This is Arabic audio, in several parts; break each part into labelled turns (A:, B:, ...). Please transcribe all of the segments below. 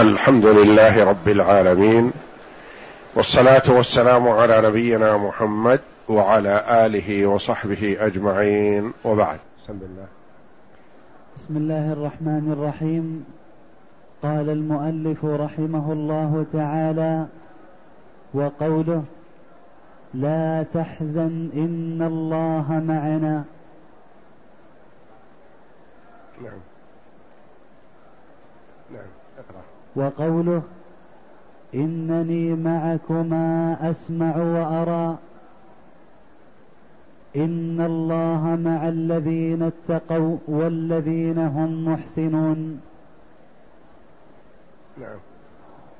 A: الحمد لله رب العالمين والصلاه والسلام على نبينا محمد وعلى اله وصحبه اجمعين وبعد
B: بسم الله بسم الله الرحمن الرحيم قال المؤلف رحمه الله تعالى وقوله لا تحزن ان الله
A: معنا نعم نعم اقرأ
B: وقوله إنني معكما أسمع وأرى إن الله مع الذين اتقوا والذين هم محسنون نعم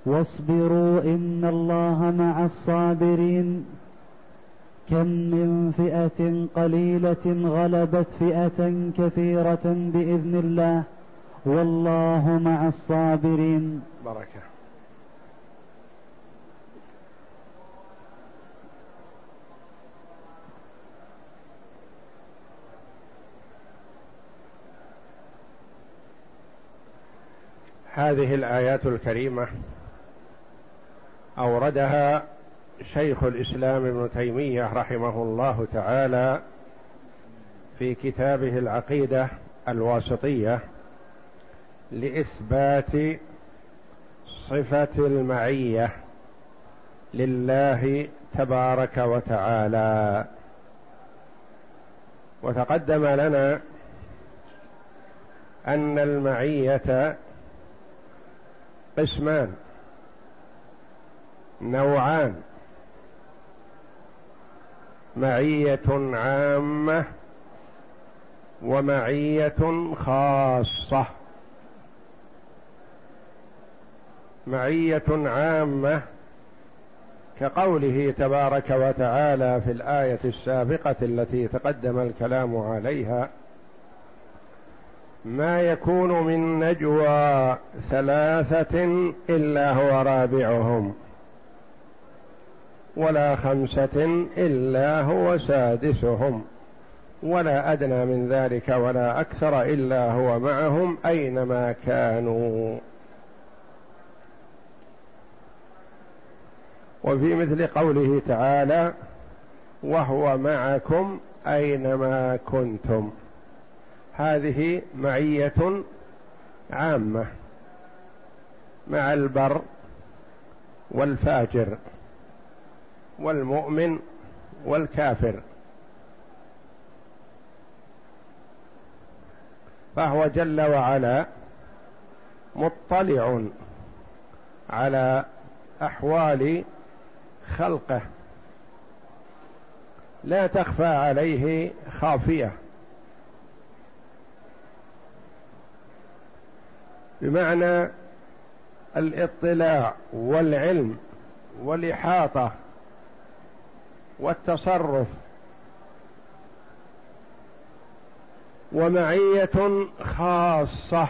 B: واصبروا إن الله مع الصابرين كم من فئة قليلة غلبت فئة كثيرة بإذن الله والله مع الصابرين بركه
A: هذه الايات الكريمه اوردها شيخ الاسلام ابن تيميه رحمه الله تعالى في كتابه العقيده الواسطيه لاثبات صفه المعيه لله تبارك وتعالى وتقدم لنا ان المعيه قسمان نوعان معيه عامه ومعيه خاصه معيه عامه كقوله تبارك وتعالى في الايه السابقه التي تقدم الكلام عليها ما يكون من نجوى ثلاثه الا هو رابعهم ولا خمسه الا هو سادسهم ولا ادنى من ذلك ولا اكثر الا هو معهم اينما كانوا وفي مثل قوله تعالى وهو معكم اينما كنتم هذه معيه عامه مع البر والفاجر والمؤمن والكافر فهو جل وعلا مطلع على احوال خلقه لا تخفى عليه خافيه بمعنى الاطلاع والعلم والاحاطه والتصرف ومعيه خاصه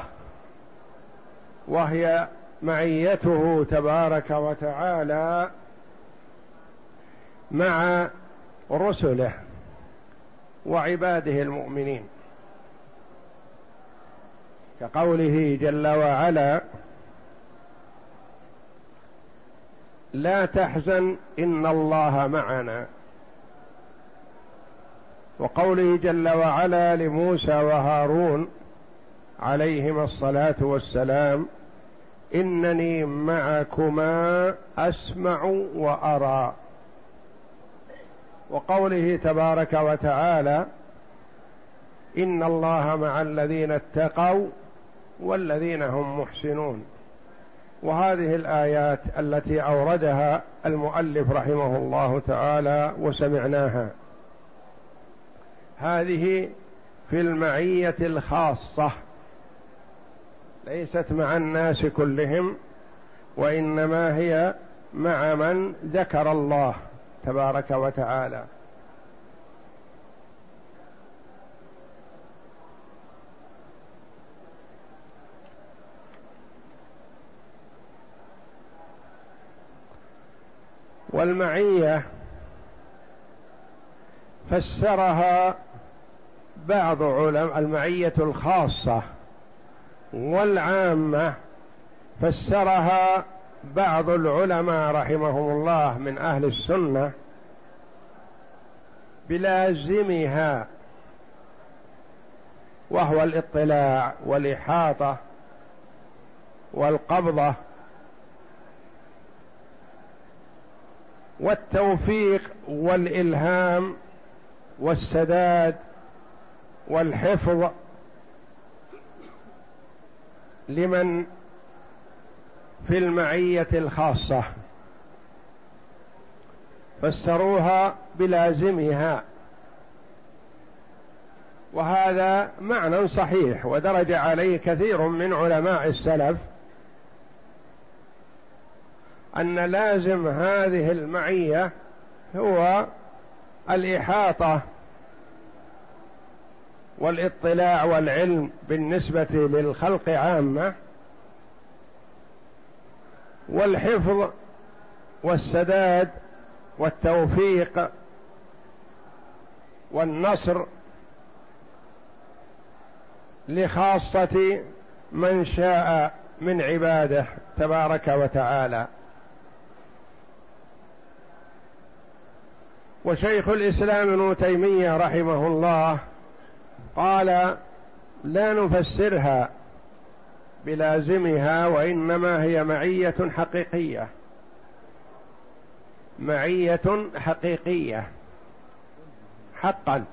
A: وهي معيته تبارك وتعالى مع رسله وعباده المؤمنين كقوله جل وعلا لا تحزن ان الله معنا وقوله جل وعلا لموسى وهارون عليهما الصلاه والسلام انني معكما اسمع وارى وقوله تبارك وتعالى ان الله مع الذين اتقوا والذين هم محسنون وهذه الايات التي اوردها المؤلف رحمه الله تعالى وسمعناها هذه في المعيه الخاصه ليست مع الناس كلهم وانما هي مع من ذكر الله تبارك وتعالى والمعيه فسرها بعض علماء المعيه الخاصه والعامه فسرها بعض العلماء رحمهم الله من أهل السنة بلازمها وهو الاطلاع والإحاطة والقبضة والتوفيق والإلهام والسداد والحفظ لمن في المعيه الخاصه فسروها بلازمها وهذا معنى صحيح ودرج عليه كثير من علماء السلف ان لازم هذه المعيه هو الاحاطه والاطلاع والعلم بالنسبه للخلق عامه والحفظ والسداد والتوفيق والنصر لخاصة من شاء من عباده تبارك وتعالى وشيخ الإسلام ابن تيمية رحمه الله قال لا نفسرها بلازمها وانما هي معيه حقيقيه معيه حقيقيه حقا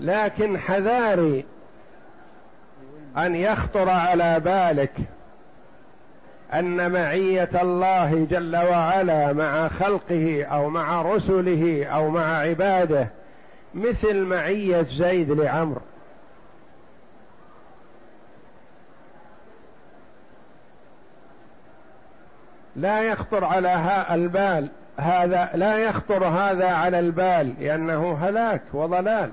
A: لكن حذاري ان يخطر على بالك ان معيه الله جل وعلا مع خلقه او مع رسله او مع عباده مثل معيه زيد لعمرو لا يخطر على ها البال هذا لا يخطر هذا على البال لأنه هلاك وضلال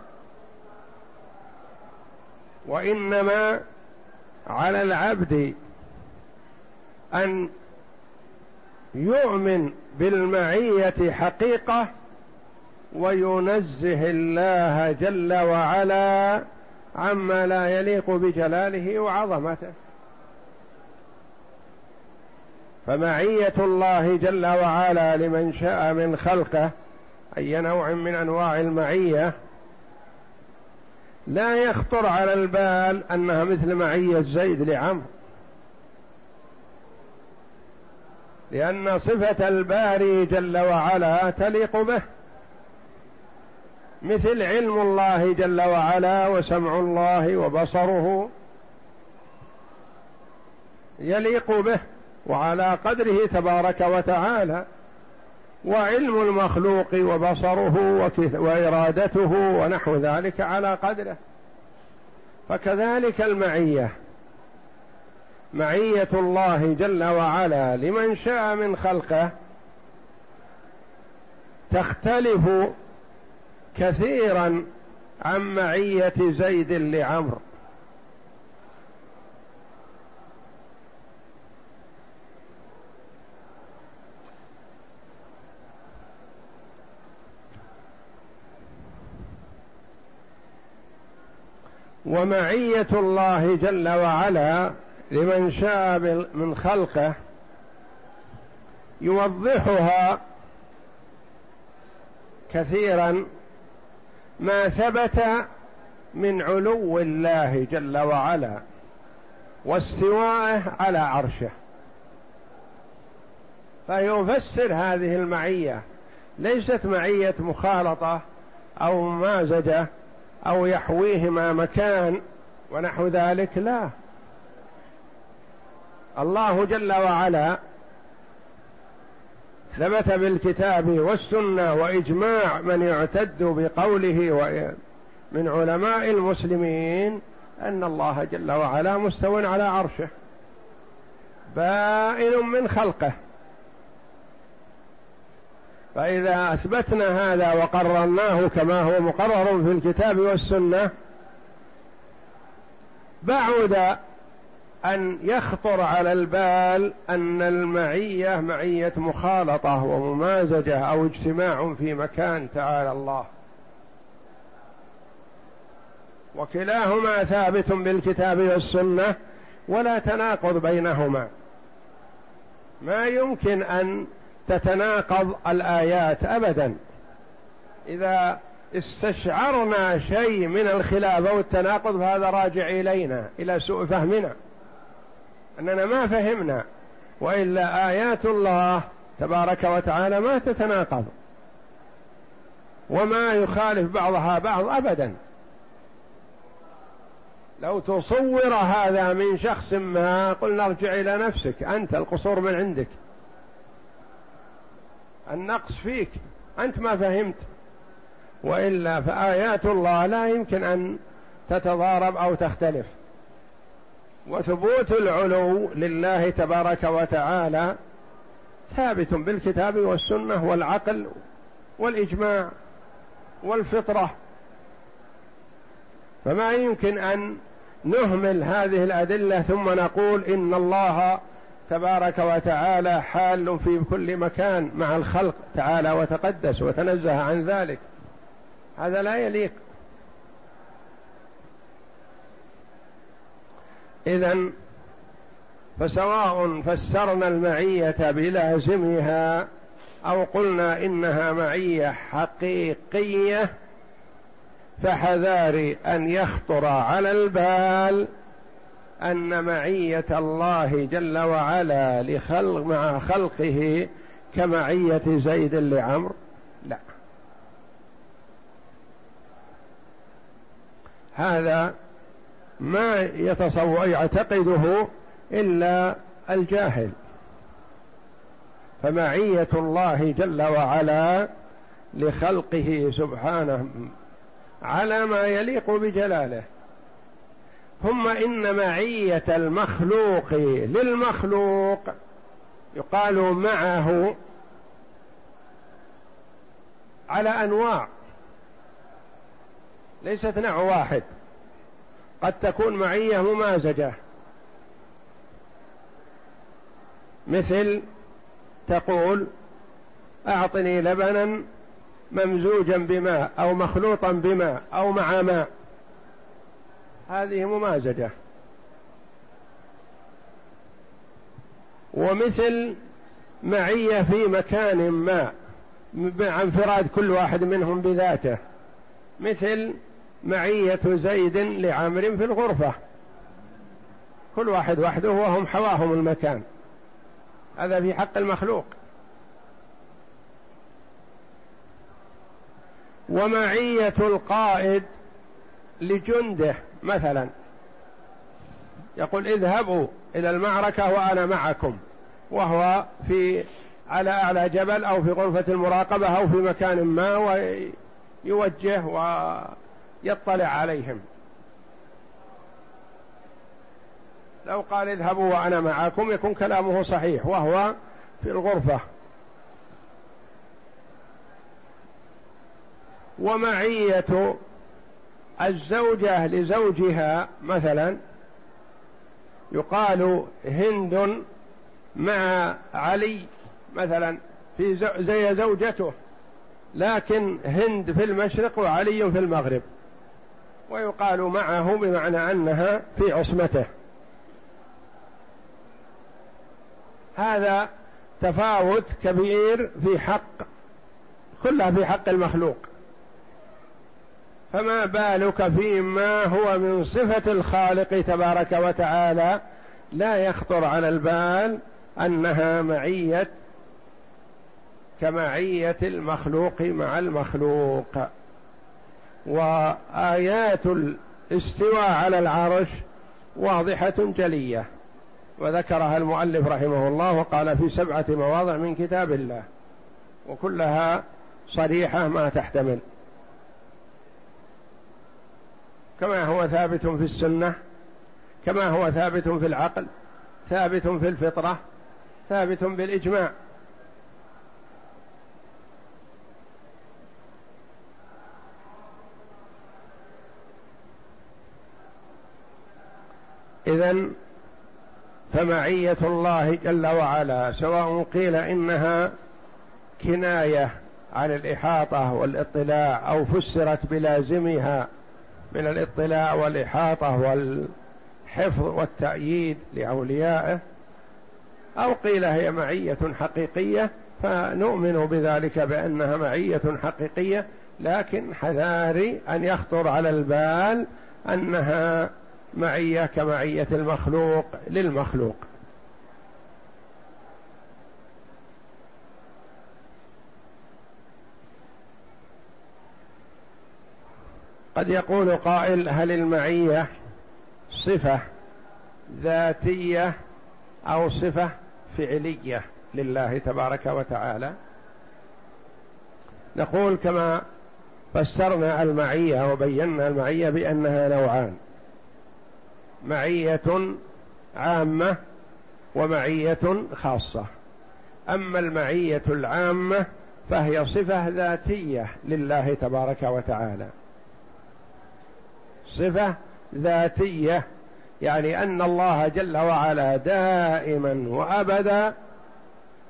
A: وإنما على العبد أن يؤمن بالمعية حقيقة وينزه الله جل وعلا عما لا يليق بجلاله وعظمته فمعيه الله جل وعلا لمن شاء من خلقه اي نوع من انواع المعيه لا يخطر على البال انها مثل معيه زيد لعمرو لان صفه الباري جل وعلا تليق به مثل علم الله جل وعلا وسمع الله وبصره يليق به وعلى قدره تبارك وتعالى وعلم المخلوق وبصره وإرادته ونحو ذلك على قدره فكذلك المعية معية الله جل وعلا لمن شاء من خلقه تختلف كثيرا عن معية زيد لعمرو ومعيه الله جل وعلا لمن شاء من خلقه يوضحها كثيرا ما ثبت من علو الله جل وعلا واستوائه على عرشه فيفسر هذه المعيه ليست معيه مخالطه او ممازجه أو يحويهما مكان ونحو ذلك لا الله جل وعلا ثبت بالكتاب والسنة وإجماع من يعتد بقوله من علماء المسلمين أن الله جل وعلا مستو على عرشه بائن من خلقه فإذا أثبتنا هذا وقررناه كما هو مقرر في الكتاب والسنة بعد أن يخطر على البال أن المعية معية مخالطة وممازجة أو اجتماع في مكان تعالى الله وكلاهما ثابت بالكتاب والسنة ولا تناقض بينهما ما يمكن أن تتناقض الايات ابدا اذا استشعرنا شيء من الخلاف او التناقض فهذا راجع الينا الى سوء فهمنا اننا ما فهمنا والا ايات الله تبارك وتعالى ما تتناقض وما يخالف بعضها بعض ابدا لو تصور هذا من شخص ما قلنا ارجع الى نفسك انت القصور من عندك النقص فيك أنت ما فهمت وإلا فآيات الله لا يمكن أن تتضارب أو تختلف وثبوت العلو لله تبارك وتعالى ثابت بالكتاب والسنة والعقل والإجماع والفطرة فما يمكن أن نهمل هذه الأدلة ثم نقول إن الله تبارك وتعالى حال في كل مكان مع الخلق تعالى وتقدس وتنزه عن ذلك هذا لا يليق إذا فسواء فسرنا المعية بلازمها أو قلنا إنها معية حقيقية فحذاري أن يخطر على البال ان معيه الله جل وعلا لخلق مع خلقه كمعيه زيد لعمر لا هذا ما يتصور يعتقده الا الجاهل فمعيه الله جل وعلا لخلقه سبحانه على ما يليق بجلاله ثم ان معيه المخلوق للمخلوق يقال معه على انواع ليست نوع واحد قد تكون معيه ممازجه مثل تقول اعطني لبنا ممزوجا بماء او مخلوطا بماء او مع ماء هذه ممازجة ومثل معية في مكان ما مع انفراد كل واحد منهم بذاته مثل معية زيد لعمر في الغرفة كل واحد وحده وهم حواهم المكان هذا في حق المخلوق ومعية القائد لجنده مثلا يقول اذهبوا إلى المعركة وأنا معكم وهو في على أعلى جبل أو في غرفة المراقبة أو في مكان ما ويوجه ويطلع عليهم لو قال اذهبوا وأنا معكم يكون كلامه صحيح وهو في الغرفة ومعية الزوجة لزوجها مثلا يقال هند مع علي مثلا في زي زوجته لكن هند في المشرق وعلي في المغرب ويقال معه بمعنى انها في عصمته هذا تفاوت كبير في حق كلها في حق المخلوق فما بالك فيما هو من صفة الخالق تبارك وتعالى لا يخطر على البال أنها معية كمعية المخلوق مع المخلوق وآيات الاستواء على العرش واضحة جلية وذكرها المؤلف رحمه الله وقال في سبعة مواضع من كتاب الله وكلها صريحة ما تحتمل كما هو ثابت في السنه كما هو ثابت في العقل ثابت في الفطره ثابت بالاجماع اذا فمعيه الله جل وعلا سواء قيل انها كنايه عن الاحاطه والاطلاع او فسرت بلازمها من الاطلاع والإحاطة والحفظ والتأييد لأوليائه أو قيل هي معية حقيقية فنؤمن بذلك بأنها معية حقيقية لكن حذاري أن يخطر على البال أنها معية كمعية المخلوق للمخلوق قد يقول قائل هل المعيه صفه ذاتيه او صفه فعليه لله تبارك وتعالى نقول كما فسرنا المعيه وبينا المعيه بانها نوعان معيه عامه ومعيه خاصه اما المعيه العامه فهي صفه ذاتيه لله تبارك وتعالى صفة ذاتية يعني أن الله جل وعلا دائما وأبدا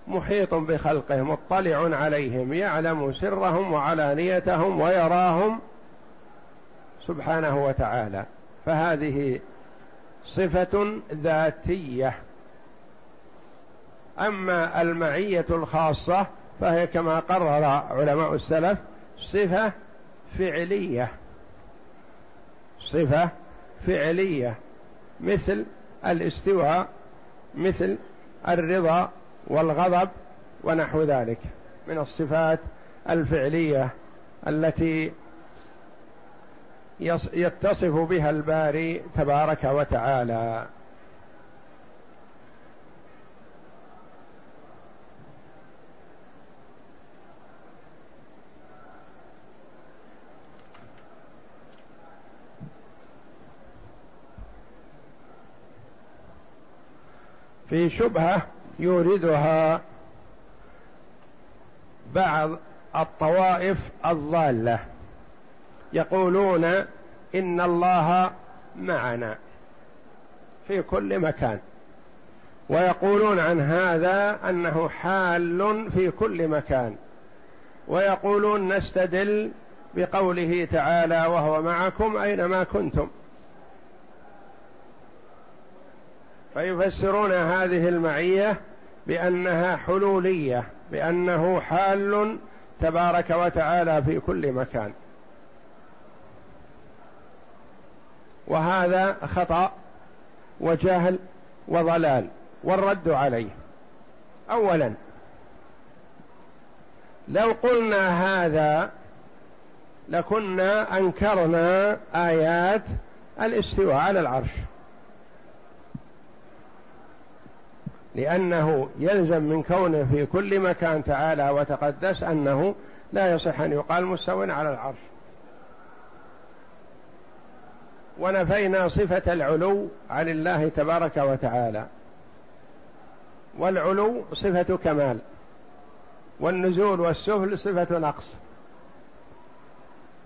A: محيط بخلقه مطلع عليهم يعلم سرهم وعلانيتهم ويراهم سبحانه وتعالى فهذه صفة ذاتية أما المعية الخاصة فهي كما قرر علماء السلف صفة فعلية صفة فعلية مثل الاستواء مثل الرضا والغضب ونحو ذلك من الصفات الفعلية التي يتصف بها الباري تبارك وتعالى في شبهه يوردها بعض الطوائف الضاله يقولون ان الله معنا في كل مكان ويقولون عن هذا انه حال في كل مكان ويقولون نستدل بقوله تعالى وهو معكم اينما كنتم فيفسرون هذه المعيه بانها حلوليه بانه حال تبارك وتعالى في كل مكان وهذا خطا وجهل وضلال والرد عليه اولا لو قلنا هذا لكنا انكرنا ايات الاستواء على العرش لأنه يلزم من كونه في كل مكان تعالى وتقدس أنه لا يصح أن يقال مستوى على العرش ونفينا صفة العلو عن الله تبارك وتعالى والعلو صفة كمال والنزول والسفل صفة نقص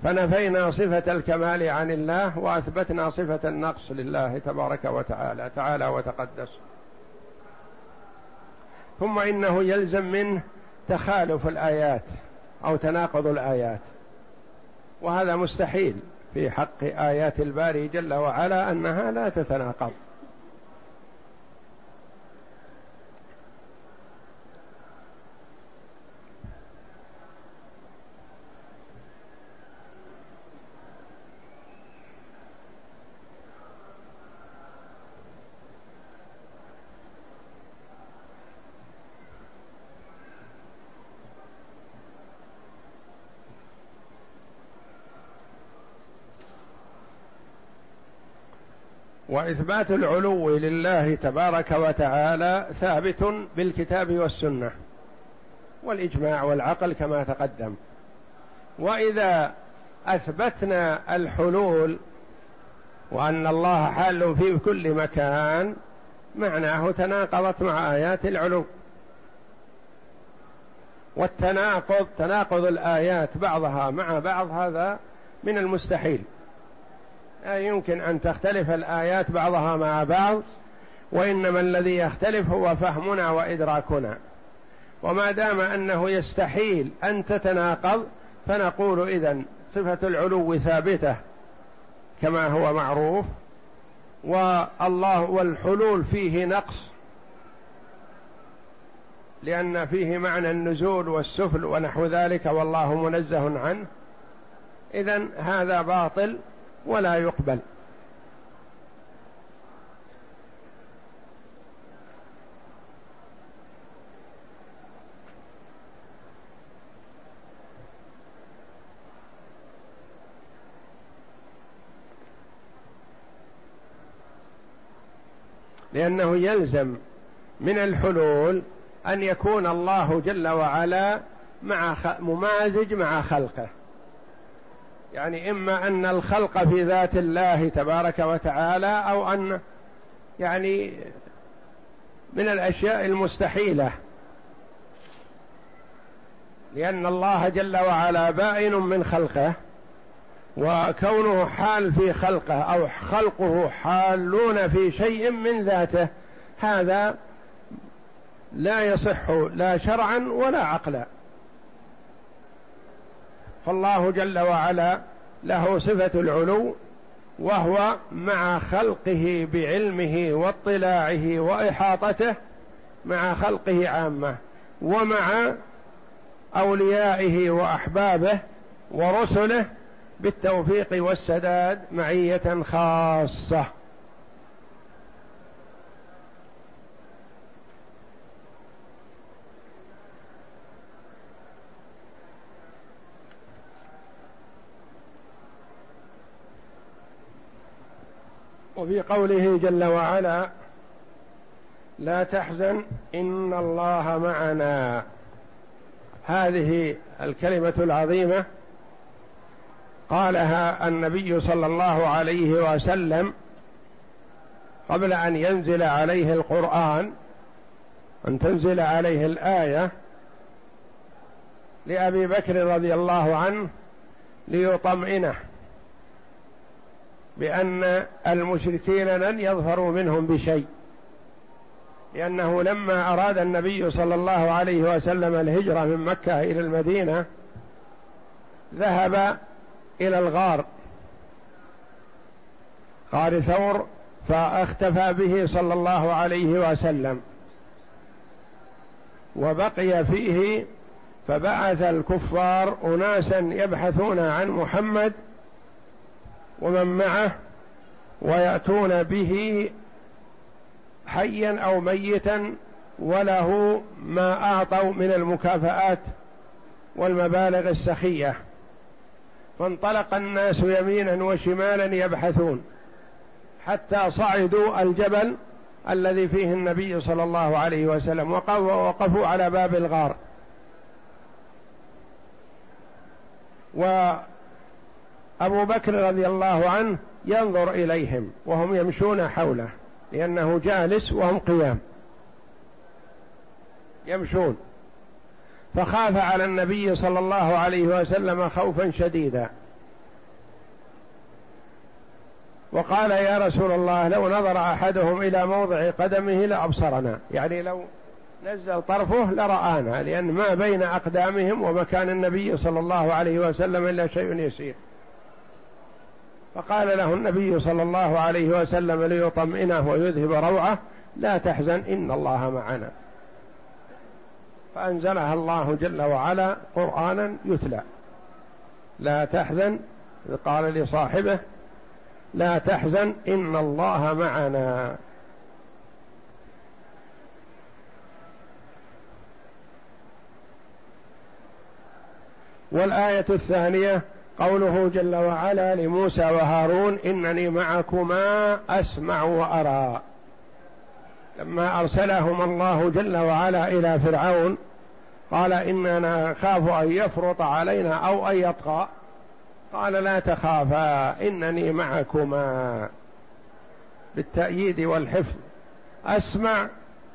A: فنفينا صفة الكمال عن الله وأثبتنا صفة النقص لله تبارك وتعالى تعالى وتقدس ثم انه يلزم منه تخالف الايات او تناقض الايات وهذا مستحيل في حق ايات الباري جل وعلا انها لا تتناقض فإثبات العلو لله تبارك وتعالى ثابت بالكتاب والسنه والاجماع والعقل كما تقدم واذا اثبتنا الحلول وان الله حال في كل مكان معناه تناقضت مع ايات العلو والتناقض تناقض الايات بعضها مع بعض هذا من المستحيل لا يمكن ان تختلف الايات بعضها مع بعض وانما الذي يختلف هو فهمنا وادراكنا وما دام انه يستحيل ان تتناقض فنقول اذا صفه العلو ثابته كما هو معروف والله والحلول فيه نقص لأن فيه معنى النزول والسفل ونحو ذلك والله منزه عنه إذا هذا باطل ولا يقبل لأنه يلزم من الحلول أن يكون الله جل وعلا مع ممازج مع خلقه يعني إما أن الخلق في ذات الله تبارك وتعالى أو أن يعني من الأشياء المستحيلة لأن الله جل وعلا بائن من خلقه وكونه حال في خلقه أو خلقه حالون في شيء من ذاته هذا لا يصح لا شرعا ولا عقلا فالله جل وعلا له صفة العلو وهو مع خلقه بعلمه واطلاعه وإحاطته مع خلقه عامة ومع أوليائه وأحبابه ورسله بالتوفيق والسداد معية خاصة وفي قوله جل وعلا لا تحزن ان الله معنا هذه الكلمه العظيمه قالها النبي صلى الله عليه وسلم قبل ان ينزل عليه القران ان تنزل عليه الايه لابي بكر رضي الله عنه ليطمئنه بأن المشركين لن يظفروا منهم بشيء لأنه لما أراد النبي صلى الله عليه وسلم الهجرة من مكة إلى المدينة ذهب إلى الغار غار ثور فاختفى به صلى الله عليه وسلم وبقي فيه فبعث الكفار اناسا يبحثون عن محمد ومن معه ويأتون به حيا أو ميتا وله ما أعطوا من المكافآت والمبالغ السخية فانطلق الناس يمينا وشمالا يبحثون حتى صعدوا الجبل الذي فيه النبي صلى الله عليه وسلم ووقفوا على باب الغار و أبو بكر رضي الله عنه ينظر إليهم وهم يمشون حوله لأنه جالس وهم قيام يمشون فخاف على النبي صلى الله عليه وسلم خوفا شديدا وقال يا رسول الله لو نظر احدهم الى موضع قدمه لابصرنا يعني لو نزل طرفه لرانا لان ما بين اقدامهم ومكان النبي صلى الله عليه وسلم الا شيء يسير فقال له النبي صلى الله عليه وسلم ليطمئنه ويذهب روعه لا تحزن ان الله معنا فانزلها الله جل وعلا قرانا يتلى لا تحزن قال لصاحبه لا تحزن ان الله معنا والايه الثانيه قوله جل وعلا لموسى وهارون انني معكما اسمع وارى لما ارسلهما الله جل وعلا الى فرعون قال اننا نخاف ان يفرط علينا او ان يطغى قال لا تخافا انني معكما بالتأييد والحفظ أسمع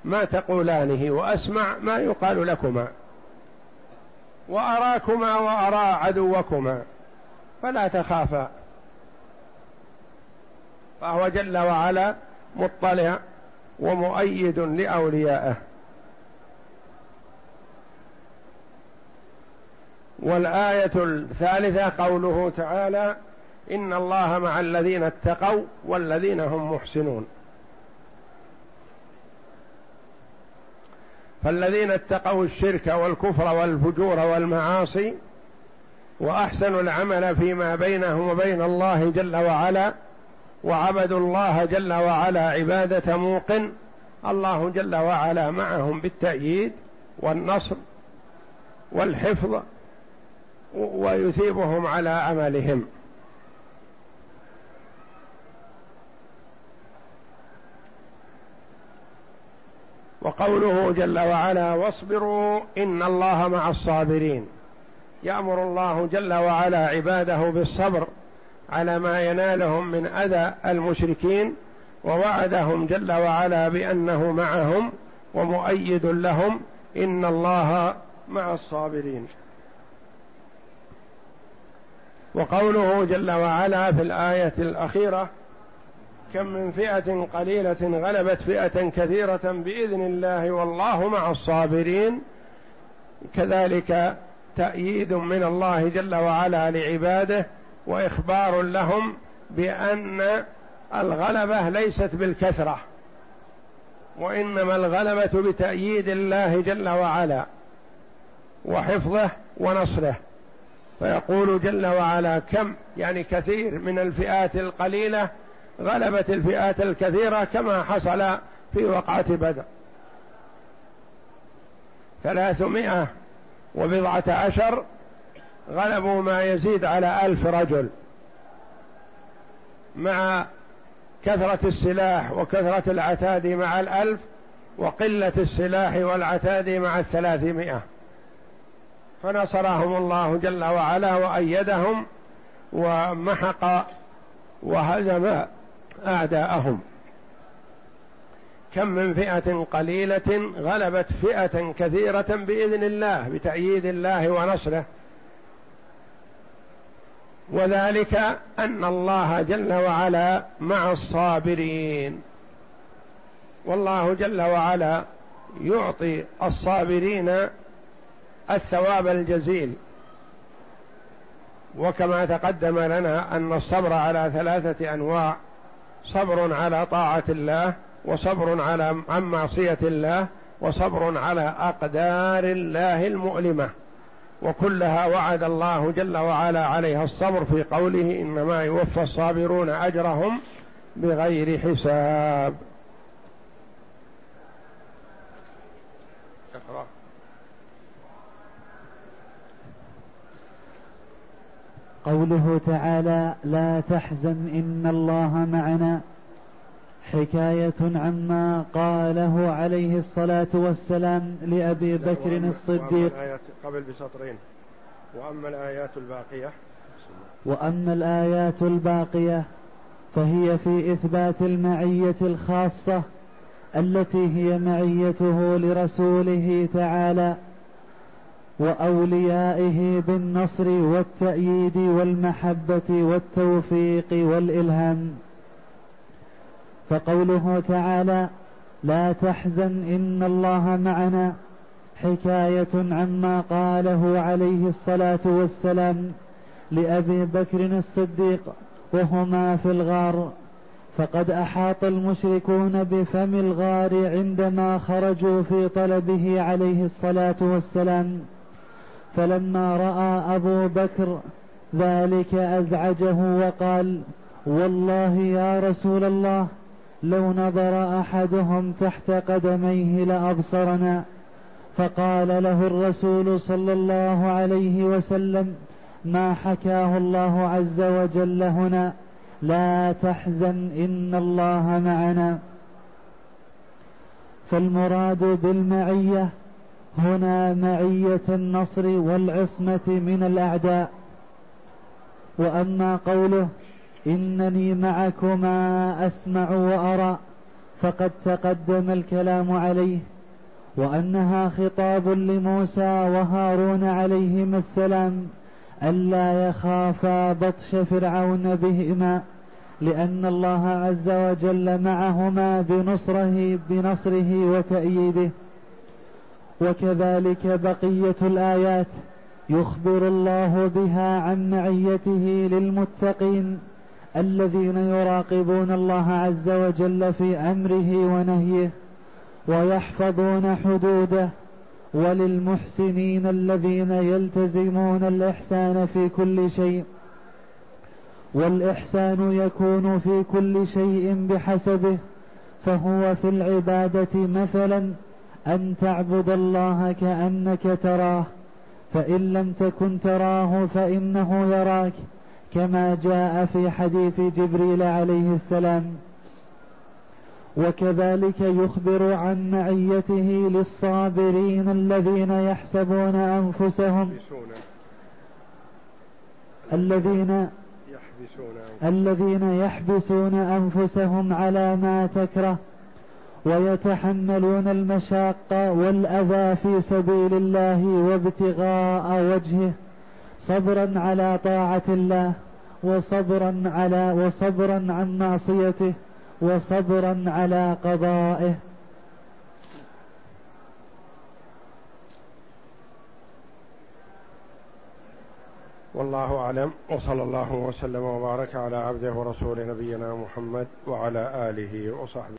A: ما تقولانه وأسمع ما يقال لكما وأراكما وأرى عدوكما فلا تخافا فهو جل وعلا مطلع ومؤيد لاوليائه والايه الثالثه قوله تعالى ان الله مع الذين اتقوا والذين هم محسنون فالذين اتقوا الشرك والكفر والفجور والمعاصي واحسنوا العمل فيما بينهم وبين الله جل وعلا وعبدوا الله جل وعلا عباده موقن الله جل وعلا معهم بالتأييد والنصر والحفظ ويثيبهم على عملهم وقوله جل وعلا واصبروا إن الله مع الصابرين يامر الله جل وعلا عباده بالصبر على ما ينالهم من اذى المشركين ووعدهم جل وعلا بانه معهم ومؤيد لهم ان الله مع الصابرين وقوله جل وعلا في الايه الاخيره كم من فئه قليله غلبت فئه كثيره باذن الله والله مع الصابرين كذلك تأييد من الله جل وعلا لعباده وإخبار لهم بأن الغلبة ليست بالكثرة وإنما الغلبة بتأييد الله جل وعلا وحفظه ونصره فيقول جل وعلا كم يعني كثير من الفئات القليلة غلبت الفئات الكثيرة كما حصل في وقعة بدر ثلاثمائة وبضعة عشر غلبوا ما يزيد على ألف رجل مع كثرة السلاح وكثرة العتاد مع الألف وقلة السلاح والعتاد مع الثلاثمائة فنصرهم الله جل وعلا وأيدهم ومحق وهزم أعداءهم كم من فئة قليلة غلبت فئة كثيرة بإذن الله بتأييد الله ونصره وذلك أن الله جل وعلا مع الصابرين والله جل وعلا يعطي الصابرين الثواب الجزيل وكما تقدم لنا ان الصبر على ثلاثه انواع صبر على طاعه الله وصبر على عن معصية الله وصبر على أقدار الله المؤلمة وكلها وعد الله جل وعلا عليها الصبر في قوله إنما يوفى الصابرون أجرهم بغير حساب
B: قوله تعالى لا تحزن إن الله معنا حكاية عما قاله عليه الصلاة والسلام لأبي بكر الصديق
A: قبل بسطرين وأما الآيات الباقية
B: وأما الآيات الباقية فهي في إثبات المعية الخاصة التي هي معيته لرسوله تعالى واوليائه بالنصر والتاييد والمحبه والتوفيق والالهام فقوله تعالى لا تحزن ان الله معنا حكايه عما قاله عليه الصلاه والسلام لابي بكر الصديق وهما في الغار فقد احاط المشركون بفم الغار عندما خرجوا في طلبه عليه الصلاه والسلام فلما راى ابو بكر ذلك ازعجه وقال والله يا رسول الله لو نظر احدهم تحت قدميه لابصرنا فقال له الرسول صلى الله عليه وسلم ما حكاه الله عز وجل هنا لا تحزن ان الله معنا فالمراد بالمعيه هنا معيه النصر والعصمه من الاعداء واما قوله إنني معكما أسمع وأرى فقد تقدم الكلام عليه وأنها خطاب لموسى وهارون عليهما السلام ألا يخافا بطش فرعون بهما لأن الله عز وجل معهما بنصره بنصره وتأييده وكذلك بقية الآيات يخبر الله بها عن معيته للمتقين الذين يراقبون الله عز وجل في امره ونهيه ويحفظون حدوده وللمحسنين الذين يلتزمون الاحسان في كل شيء والاحسان يكون في كل شيء بحسبه فهو في العباده مثلا ان تعبد الله كانك تراه فان لم تكن تراه فانه يراك كما جاء في حديث جبريل عليه السلام وكذلك يخبر عن معيته للصابرين الذين يحسبون أنفسهم الذين الذين يحبسون أنفسهم على ما تكره ويتحملون المشاق والأذى في سبيل الله وابتغاء وجهه صبرا على طاعة الله وصبرا على وصبرا عن معصيته وصبرا على قضائه
C: والله اعلم وصلى الله وسلم وبارك على عبده ورسوله نبينا محمد وعلى اله وصحبه